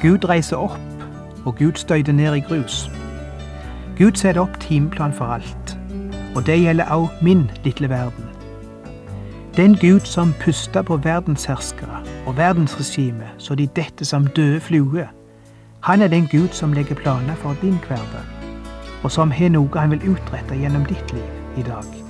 Gud reiser opp, og Gud støyter ned i grus. Gud setter opp timeplan for alt, og det gjelder også min lille verden. Den Gud som puster på verdensherskere og verdensregime så de detter som døde fluer, han er den Gud som legger planer for din hverdag, og som har noe han vil utrette gjennom ditt liv i dag.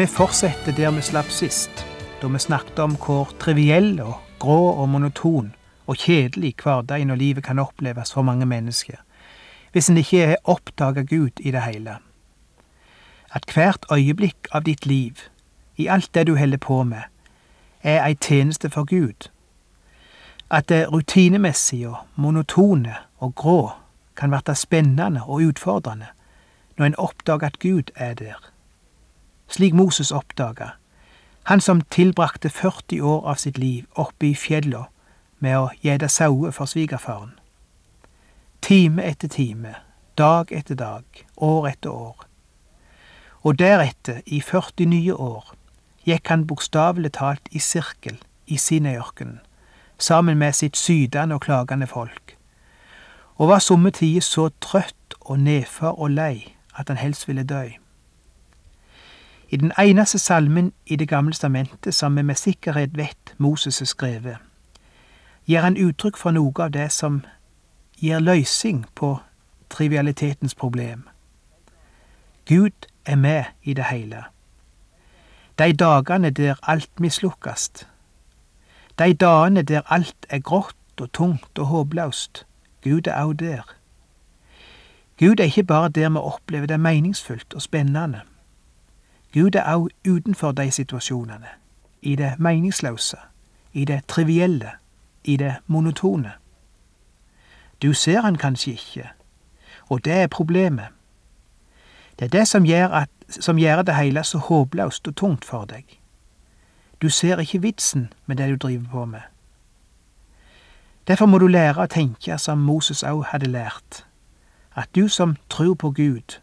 Vi fortsetter der vi slapp sist, da vi snakket om hvor triviell og grå og monoton og kjedelig hverdagen og livet kan oppleves for mange mennesker, hvis en ikke har oppdaga Gud i det hele. At hvert øyeblikk av ditt liv, i alt det du holder på med, er ei tjeneste for Gud. At det rutinemessige og monotone og grå kan bli spennende og utfordrende når en oppdager at Gud er der slik Moses oppdaga, han som tilbrakte 40 år av sitt liv oppe i fjella med å gjete sauer for svigerfaren. Time etter time, dag etter dag, år etter år. Og deretter, i 40 nye år, gikk han bokstavelig talt i sirkel i Sinaiørkenen, sammen med sitt sydende og klagende folk, og var somme tider så trøtt og nedfor og lei at han helst ville dø. I den eneste salmen i Det gamle stamentet som vi med sikkerhet vet Moses har skrevet, gir han uttrykk for noe av det som gir løsning på trivialitetens problem. Gud er med i det hele. De dagene der alt mislukkast. De dagene der alt er grått og tungt og håpløst. Gud er òg der. Gud er ikke bare der vi opplever det meningsfullt og spennende. Gud er òg utenfor de situasjonene, i det meningsløse, i det trivielle, i det monotone. Du ser han kanskje ikke, og det er problemet. Det er det som gjør, at, som gjør det hele så håpløst og tungt for deg. Du ser ikke vitsen med det du driver på med. Derfor må du lære å tenke som Moses òg hadde lært, at du som tror på Gud,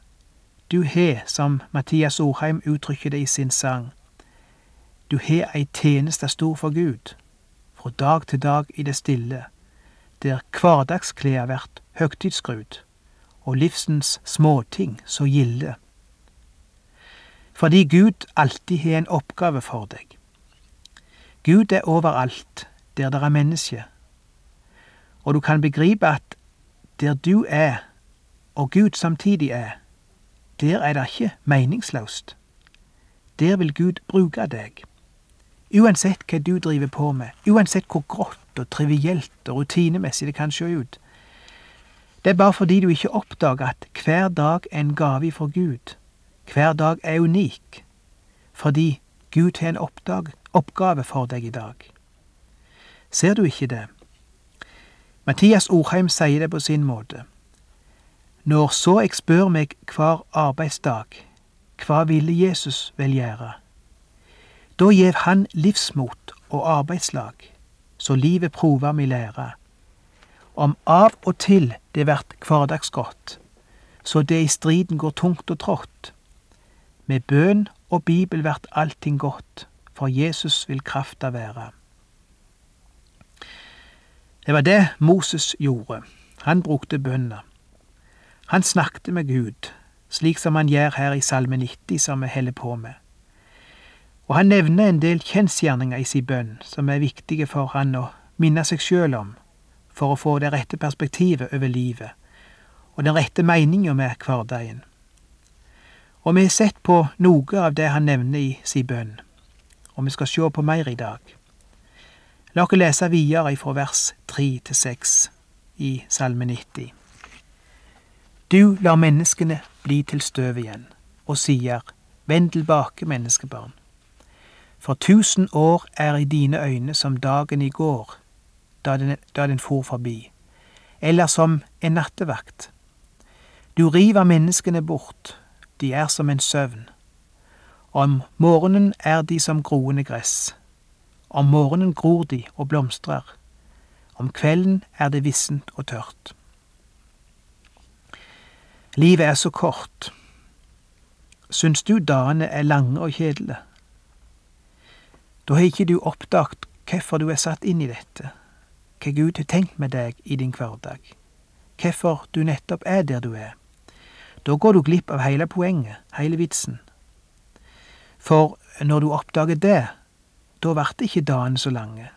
du har, som Mathias Orheim uttrykker det i sin sang, du har ei tjeneste stor for Gud, fra dag til dag i det stille, der hverdagskleda vert høgtidsskrudd, og livsens småting så gilde. Fordi Gud alltid har en oppgave for deg. Gud er overalt der det er mennesker, og du kan begripe at der du er, og Gud samtidig er, der er det ikke meningsløst. Der vil Gud bruke deg. Uansett hva du driver på med, uansett hvor grått og trivielt og rutinemessig det kan se ut. Det er bare fordi du ikke oppdager at hver dag er en gave fra Gud. Hver dag er unik. Fordi Gud har en oppdag, oppgave for deg i dag. Ser du ikke det? Mathias Orheim sier det på sin måte. Når så eg spør meg hver arbeidsdag, hva ville Jesus vel gjøre? Da gjev han livsmot og arbeidslag, så livet provar mi lære. Om av og til det vert kvardagsgodt, så det i striden går tungt og trått. Med bøn og Bibel vert allting godt, for Jesus vil krafta være. Det var det Moses gjorde. Han brukte bønna. Han snakket med Gud, slik som han gjør her i Salme 90, som vi holder på med. Og han nevner en del kjensgjerninger i sin bønn som er viktige for han å minne seg sjøl om, for å få det rette perspektivet over livet og den rette meninga med hverdagen. Og vi har sett på noe av det han nevner i sin bønn, og vi skal se på mer i dag. La oss lese videre fra vers tre til seks i Salme 90. Du lar menneskene bli til støv igjen, og sier, Vend tilbake, menneskebarn. For tusen år er i dine øyne som dagen i går, da den, da den for forbi, eller som en nattevakt. Du river menneskene bort, de er som en søvn. Om morgenen er de som groende gress. Om morgenen gror de og blomstrer. Om kvelden er det vissent og tørt. Livet er så kort. Syns du dagene er lange og kjedelige? Da har ikke du oppdaget hvorfor du er satt inn i dette, hva Gud har tenkt med deg i din hverdag, hvorfor du nettopp er der du er. Da går du glipp av hele poenget, hele vitsen. For når du oppdager det, da vart ikke dagene så lange.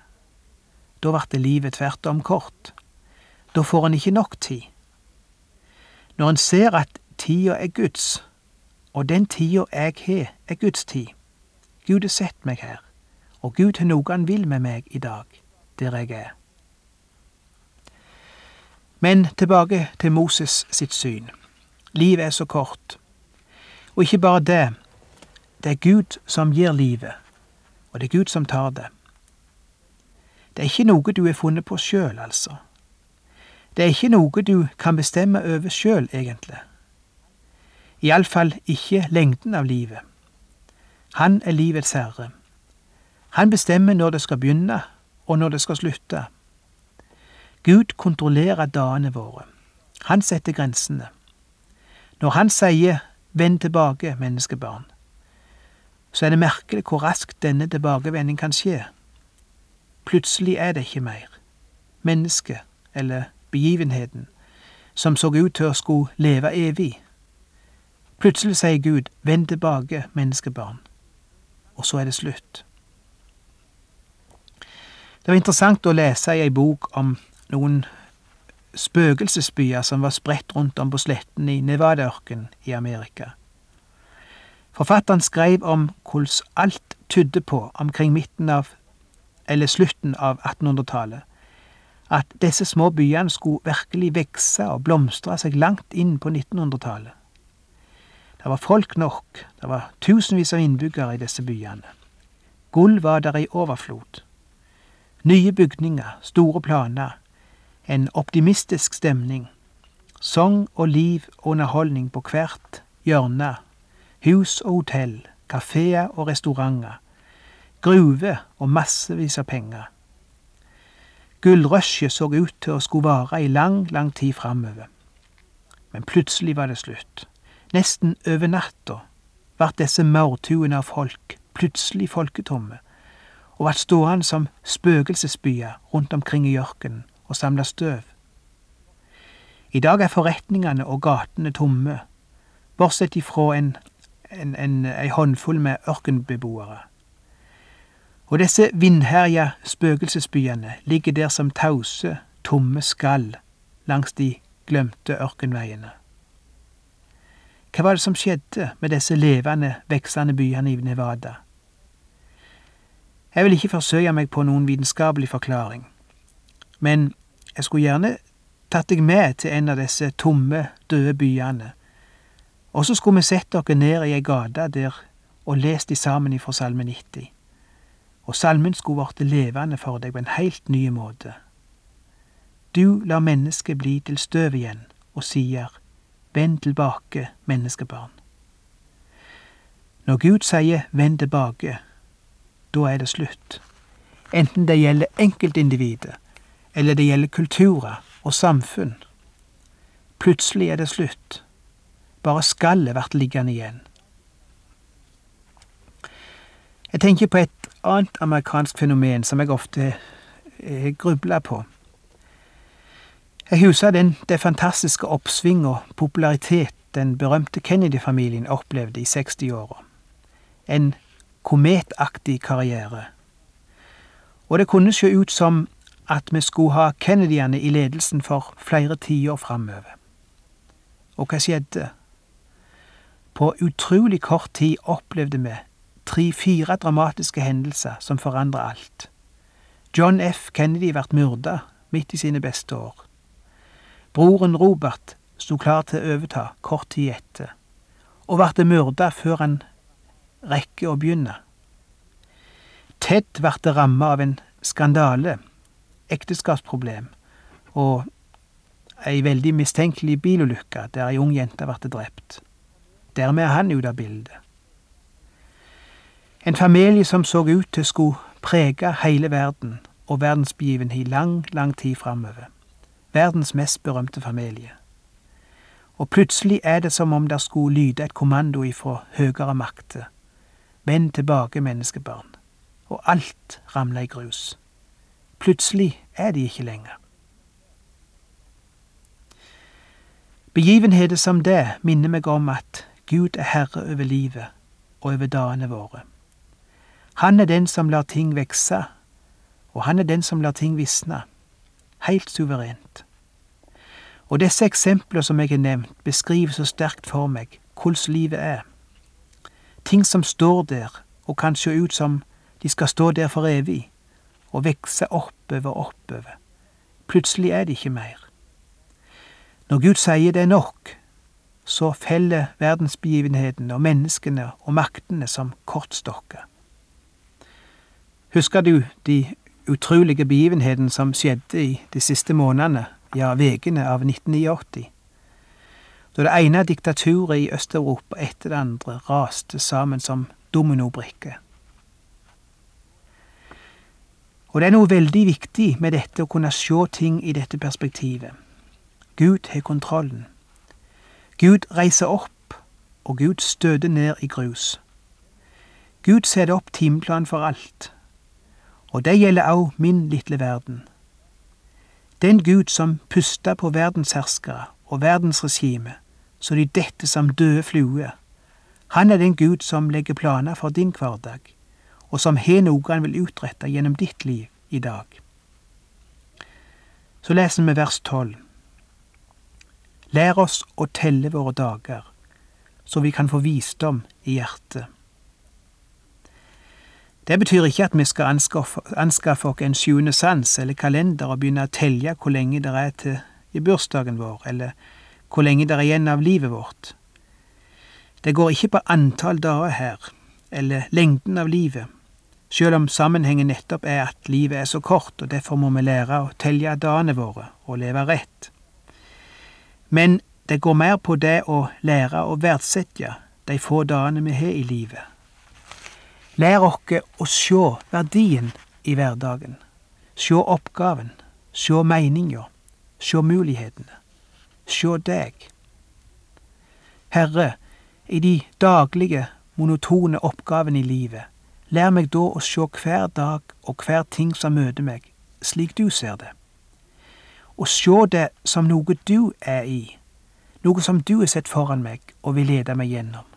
Da vart livet tvert om kort. Da får en ikke nok tid. Når en ser at tida er Guds, og den tida jeg har, er Guds tid. Gud har sett meg her, og Gud har noe han vil med meg i dag, der jeg er. Men tilbake til Moses sitt syn. Livet er så kort. Og ikke bare det, det er Gud som gir livet, og det er Gud som tar det. Det er ikke noe du har funnet på sjøl, altså. Det er ikke noe du kan bestemme over sjøl, egentlig. Iallfall ikke lengden av livet. Han er livets herre. Han bestemmer når det skal begynne, og når det skal slutte. Gud kontrollerer dagene våre. Han setter grensene. Når han sier 'vend tilbake, menneskebarn', så er det merkelig hvor raskt denne tilbakevending kan skje. Plutselig er det ikke mer. Mennesket, eller begivenheten, som så ut til å skulle leve evig, Plutselig sier Gud, vend tilbake, menneskebarn. Og så er det slutt. Det var interessant å lese i ei bok om noen spøkelsesbyer som var spredt rundt om på sletten i Nevada-ørkenen i Amerika. Forfatteren skrev om hvordan alt tydde på omkring midten av, eller slutten av 1800-tallet, at disse små byene skulle virkelig vokse og blomstre seg langt inn på 1900-tallet. Det var folk nok, det var tusenvis av innbyggere i disse byene. Gull var der i overflod. Nye bygninger, store planer, en optimistisk stemning. Sang og liv og underholdning på hvert hjørne. Hus og hotell, kafeer og restauranter. Gruve og massevis av penger. Gullrushet så ut til å skulle vare i lang, lang tid framover. Men plutselig var det slutt. Nesten over natta vart disse maurtuene av folk plutselig folketomme, og vart stående som spøkelsesbyer rundt omkring i ørkenen og samla støv. I dag er forretningene og gatene tomme, bortsett ifra en, en, en, ei håndfull med ørkenbeboere. Og disse vindherja spøkelsesbyene ligger der som tause, tomme skall langs de glemte ørkenveiene. Hva var det som skjedde med disse levende, veksende byene i Nevada? Jeg vil ikke forsøke meg på noen vitenskapelig forklaring, men jeg skulle gjerne tatt deg med til en av disse tomme, døde byene, og så skulle vi sett dere ned i ei gate der og lest de sammen ifra Salme 90, og salmen skulle blitt levende for deg på en helt ny måte. Du lar mennesket bli til støv igjen og sier, Vend tilbake, menneskebarn. Når Gud sier vend tilbake, da er det slutt. Enten det gjelder enkeltindividet, eller det gjelder kulturer og samfunn. Plutselig er det slutt. Bare skallet blir liggende igjen. Jeg tenker på et annet amerikansk fenomen som jeg ofte grubler på. Jeg husker den, det fantastiske oppsving og popularitet den berømte Kennedy-familien opplevde i 60-åra. En kometaktig karriere. Og det kunne se ut som at vi skulle ha Kennedyene i ledelsen for flere tiår framover. Og hva skjedde? På utrolig kort tid opplevde vi tre-fire dramatiske hendelser som forandrer alt. John F. Kennedy ble myrda midt i sine beste år. Broren Robert sto klar til å overta kort tid etter, og ble myrda før han rekke å begynne. Ted ble ramma av en skandale, ekteskapsproblem og ei veldig mistenkelig bilulykke der ei ung jente ble drept. Dermed er han ute av bildet. En familie som så ut til skulle prege hele verden og verdensbegivenhet i lang, lang tid framover. Verdens mest berømte familie. Og plutselig er det som om det skulle lyde et kommando ifra høyere makter. Vend tilbake, menneskebarn. Og alt ramla i grus. Plutselig er de ikke lenger. Begivenheter som det minner meg om at Gud er herre over livet og over dagene våre. Han er den som lar ting vekse, og han er den som lar ting visne. Helt suverent. Og disse eksemplene som jeg har nevnt, beskriver så sterkt for meg hvordan livet er. Ting som står der og kan se ut som de skal stå der for evig, og vokse oppover og oppover. Plutselig er det ikke mer. Når Gud sier det er nok, så feller verdensbegivenhetene og menneskene og maktene som kortstokker. Husker du de utrolige begivenhetene som skjedde i de siste månedene, ja, ukene av 1989? Da det ene diktaturet i Øst-Europa etter det andre raste sammen som dominobrikker. Og det er noe veldig viktig med dette å kunne se ting i dette perspektivet. Gud har kontrollen. Gud reiser opp, og Gud støter ned i grus. Gud setter opp timeplan for alt, og det gjelder òg min lille verden. Den Gud som puster på verdens herskere og verdens regime, så de detter som døde fluer. Han er den Gud som legger planer for din hverdag, og som har noe han vil utrette gjennom ditt liv i dag. Så leser vi vers tolv. Lær oss å telle våre dager, så vi kan få visdom i hjertet. Det betyr ikke at vi skal anskaffe, anskaffe oss en sjuende sans eller kalender og begynne å telle hvor lenge det er til i bursdagen vår, eller hvor lenge det er igjen av livet vårt. Det går ikke på antall dager her, eller lengden av livet, sjøl om sammenhengen nettopp er at livet er så kort, og derfor må vi lære å telle dagene våre og leve rett. Men det går mer på det å lære å verdsette de få dagene vi har i livet. Lær oss å se verdien i hverdagen, se oppgaven, se meninga, se mulighetene, se deg. Herre, i de daglige, monotone oppgavene i livet, Lær meg da å se hver dag og hver ting som møter meg, slik du ser det. Å se det som noe du er i, noe som du har sett foran meg og vil lede meg gjennom.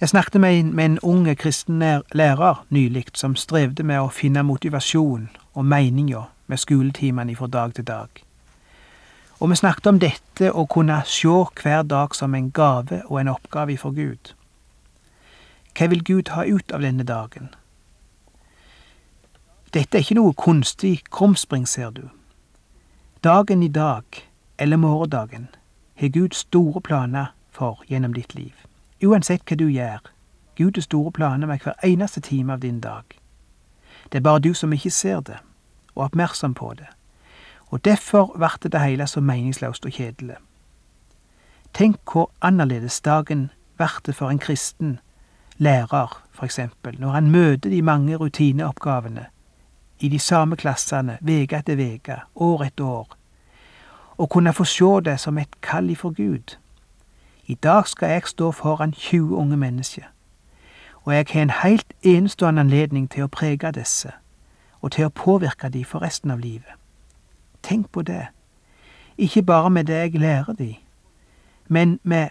Jeg snakket med en, med en ung kristen lærer nylig som strevde med å finne motivasjon og meninga med skoletimene fra dag til dag. Og vi snakket om dette å kunne se hver dag som en gave og en oppgave for Gud. Hva vil Gud ha ut av denne dagen? Dette er ikke noe kunstig krumspring, ser du. Dagen i dag, eller morgendagen, har Gud store planer for gjennom ditt liv. Uansett hva du gjør, Gud har store planer med hver eneste time av din dag. Det er bare du som ikke ser det, og er oppmerksom på det. Og derfor ble det hele så meningsløst og kjedelig. Tenk hvor annerledes dagen ble for en kristen lærer, eksempel, når han møter de mange rutineoppgavene i de samme klassene uke etter uke, år etter år, og kunne få se det som et kall ifra Gud. I dag skal jeg stå foran 20 unge mennesker, og jeg har en helt enestående anledning til å prege disse, og til å påvirke dem for resten av livet. Tenk på det, ikke bare med det jeg lærer dem, men med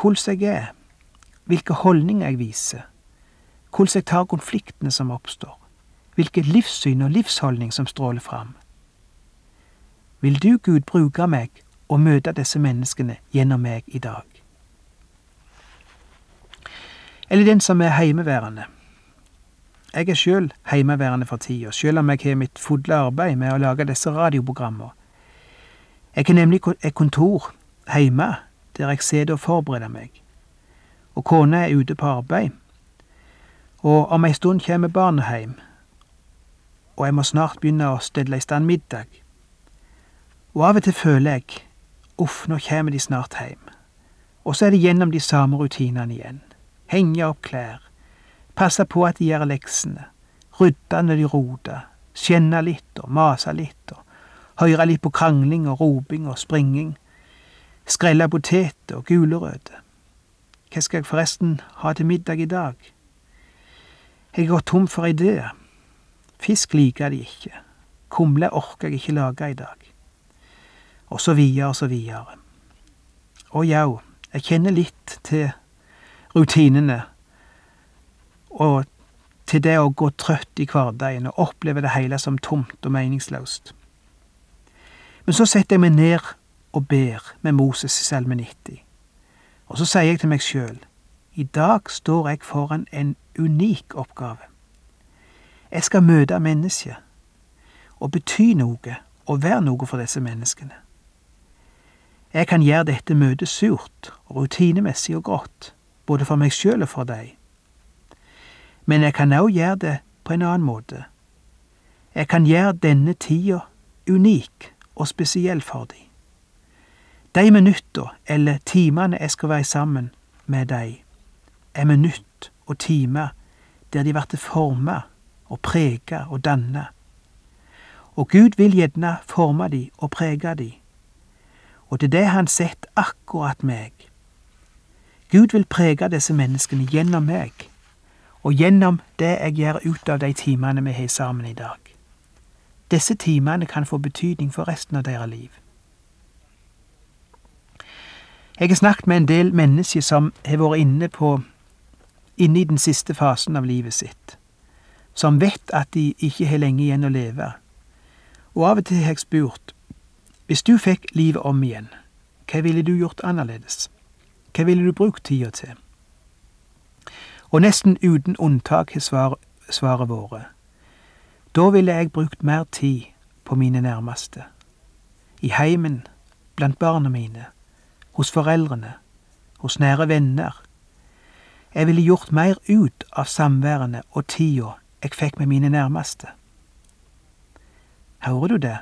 hvordan jeg er hvilke holdninger jeg viser, hvordan jeg tar konfliktene som oppstår, hvilket livssyn og livsholdning som stråler fram. Vil du, Gud, bruke meg og møte disse menneskene gjennom meg i dag? Eller den som er heimeværende. Jeg er sjøl heimeværende for tida, sjøl om jeg har mitt fulle arbeid med å lage disse radioprogramma. Jeg har nemlig et kontor heime der jeg sitter og forbereder meg, og kona er ute på arbeid, og om ei stund kommer barnet heim, og jeg må snart begynne å stelle i stand middag. Og av og til føler jeg uff, nå kommer de snart hjem, og så er det gjennom de samme rutinene igjen. Henge opp klær, passe på at de gjør leksene, rydde når de roter, skjenne litt og mase litt og høre litt på krangling og roping og springing, skrelle poteter og gulrøtter. Hva skal jeg forresten ha til middag i dag? Jeg går tom for ideer. Fisk liker de ikke. Kumle orker jeg ikke lage i dag. Og så videre og så videre. Å jau, jeg kjenner litt til rutinene og til det å gå trøtt i hverdagen og oppleve det hele som tomt og meningsløst. Men så setter jeg meg ned og ber med Moses i Salme 90. Og så sier jeg til meg sjøl, i dag står jeg foran en unik oppgave. Jeg skal møte mennesker og bety noe og være noe for disse menneskene. Jeg kan gjøre dette møtet surt og rutinemessig og grått, både for meg sjøl og for deg. Men jeg kan òg gjøre det på en annen måte. Jeg kan gjøre denne tida unik og spesiell for dem. De minutter eller timene jeg skal være sammen med dem, er minutt og timer der de blir forma og prega og danna. Og Gud vil gjerne forme de og prege de. Og det har han sett akkurat meg. Gud vil prege disse menneskene gjennom meg, og gjennom det jeg gjør ut av de timene vi har sammen i dag. Disse timene kan få betydning for resten av deres liv. Jeg har snakket med en del mennesker som har vært inne på inne i den siste fasen av livet sitt, som vet at de ikke har lenge igjen å leve. Og av og til har jeg spurt, hvis du fikk livet om igjen, hva ville du gjort annerledes? Hva ville du brukt tida til? Og nesten uten unntak har svar, svaret vært, da ville jeg brukt mer tid på mine nærmeste, i heimen, blant barna mine, hos foreldrene, hos nære venner, jeg ville gjort mer ut av samværene og tida jeg fikk med mine nærmeste. Hører du det?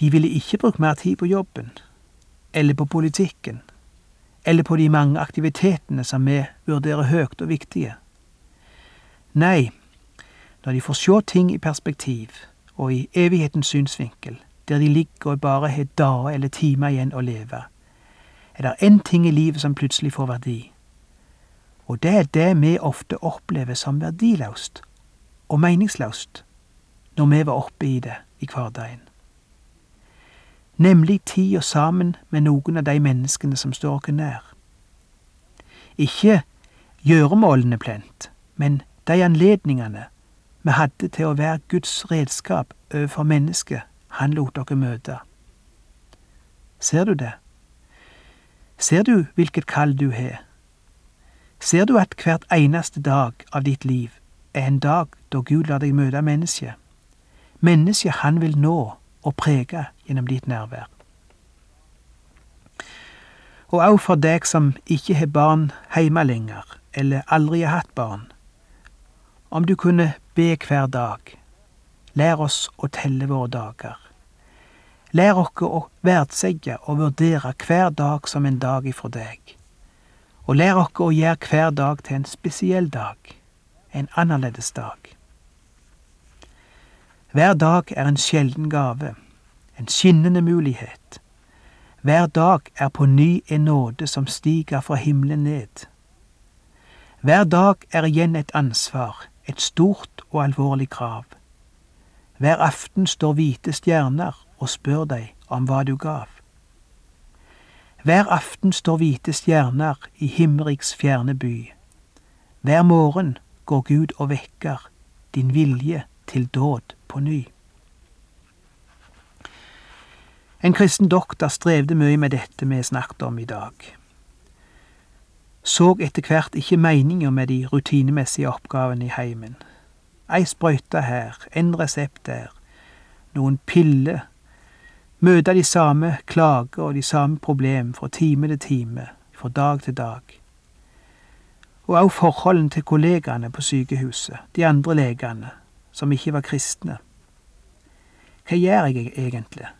De ville ikke brukt mer tid på jobben, eller på politikken, eller på de mange aktivitetene som vi vurderer høyt og viktige. Nei, når de får se ting i perspektiv og i evighetens synsvinkel, der de ligger og bare har dager eller timer igjen å leve, er det én ting i livet som plutselig får verdi og det er det vi ofte opplever som verdiløst og meningsløst når vi var oppe i det i hverdagen. Nemlig tida sammen med noen av de menneskene som står oss nær. Ikke gjøremålene plent, men de anledningene vi hadde til å være Guds redskap overfor mennesket han lot dere møte. Ser du det? Ser du hvilket kall du har? Ser du at hvert eneste dag av ditt liv er en dag da Gud lar deg møte mennesket? Mennesket han vil nå og prege gjennom ditt nærvær. Og òg for deg som ikke har barn hjemme lenger, eller aldri har hatt barn. Om du kunne be hver dag, lær oss å telle våre dager. Lær oss å verdsette og vurdere hver dag som en dag ifra deg og lær oss å gjøre hver dag til en spesiell dag, en annerledes dag. Hver dag er en sjelden gave, en skinnende mulighet. Hver dag er på ny en nåde som stiger fra himmelen ned. Hver dag er igjen et ansvar, et stort og alvorlig krav. Hver aften står hvite stjerner og spør deg om hva du gav. Hver aften står hvite stjerner i himmeriks fjerne by. Hver morgen går Gud og vekker din vilje til dåd på ny. En kristen doktor strevde mye med dette vi snakket om i dag. Så etter hvert ikke meninga med de rutinemessige oppgavene i heimen. Ei sprøyte her, en resept der, noen piller Møte de samme klager og de samme problem fra time til time, fra dag til dag. Og også forholdene til kollegaene på sykehuset, de andre legene, som ikke var kristne. Hva gjør jeg egentlig?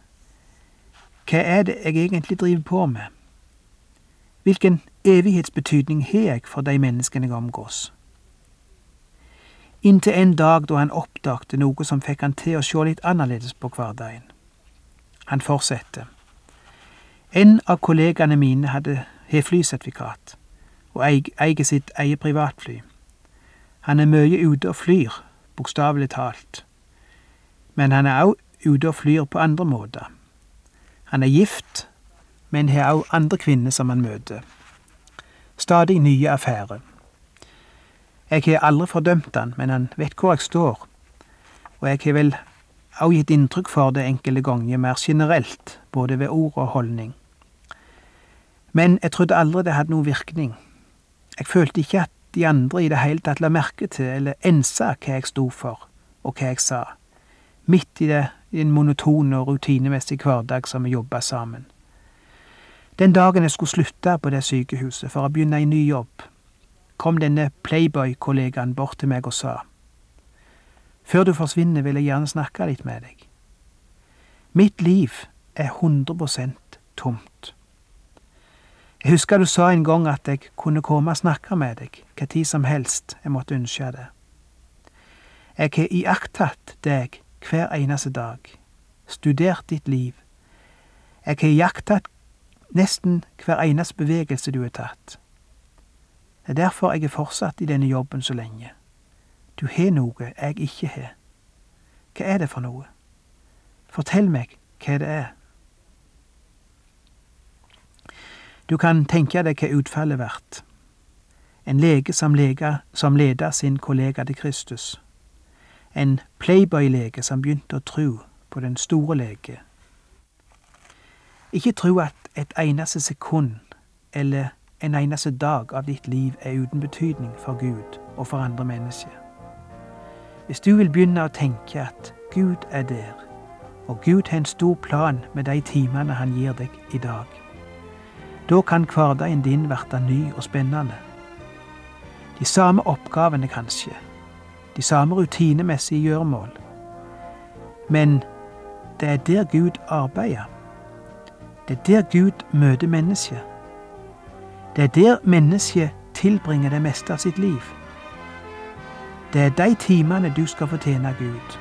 Hva er det jeg egentlig driver på med? Hvilken evighetsbetydning har jeg for de menneskene jeg omgås? Inntil en dag da han oppdagte noe som fikk han til å se litt annerledes på hverdagen. Han fortsetter. En av kollegaene mine hadde har flysertifikat og eier sitt eget privatfly. Han er mye ute og flyr, bokstavelig talt. Men han er òg ute og flyr på andre måter. Han er gift, men har òg andre kvinner som han møter. Stadig nye affærer. Jeg har aldri fordømt han, men han vet hvor jeg står, og jeg har vel òg gitt inntrykk for det enkelte ganger mer generelt, både ved ord og holdning. Men jeg trodde aldri det hadde noen virkning. Jeg følte ikke at de andre i det hele tatt la merke til eller ensa hva jeg sto for, og hva jeg sa, midt i, det, i den monotone og rutinemessige hverdag som vi jobba sammen. Den dagen jeg skulle slutte på det sykehuset for å begynne i ny jobb, kom denne playboy-kollegaen bort til meg og sa, Før du forsvinner, vil jeg gjerne snakke litt med deg. Mitt liv er 100% tomt. Jeg husker du sa en gang at jeg kunne komme og snakke med deg hva tid som helst jeg måtte ønske det. Jeg har iakttatt deg hver eneste dag, studert ditt liv. Jeg har iakttatt nesten hver eneste bevegelse du har tatt. Det er derfor jeg er fortsatt i denne jobben så lenge. Du har noe jeg ikke har. Hva er det for noe? Fortell meg hva det er. Du kan tenke deg hva utfallet vert. En lege som, lega, som leda sin kollega til Kristus. En playboy-lege som begynte å tro på den store lege. Ikke tro at et eneste sekund eller en eneste dag av ditt liv er uten betydning for Gud og for andre mennesker. Hvis du vil begynne å tenke at Gud er der, og Gud har en stor plan med de timene han gir deg i dag, da kan hverdagen din verte ny og spennende. De samme oppgavene, kanskje. De samme rutinemessige gjøremål. Men det er der Gud arbeider. Det er der Gud møter mennesket. Det er der mennesket tilbringer det meste av sitt liv. Det er de timene du skal fortjene Gud.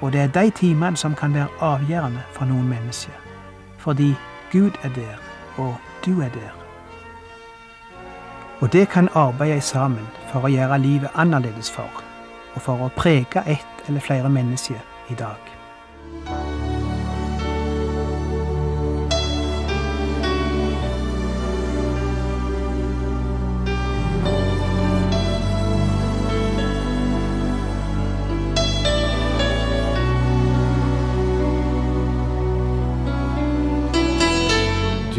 Og det er de timene som kan være avgjørende for noen mennesker. Fordi Gud er der og du er der. Og det kan arbeide sammen for å gjøre livet annerledes for, og for å prege ett eller flere mennesker i dag.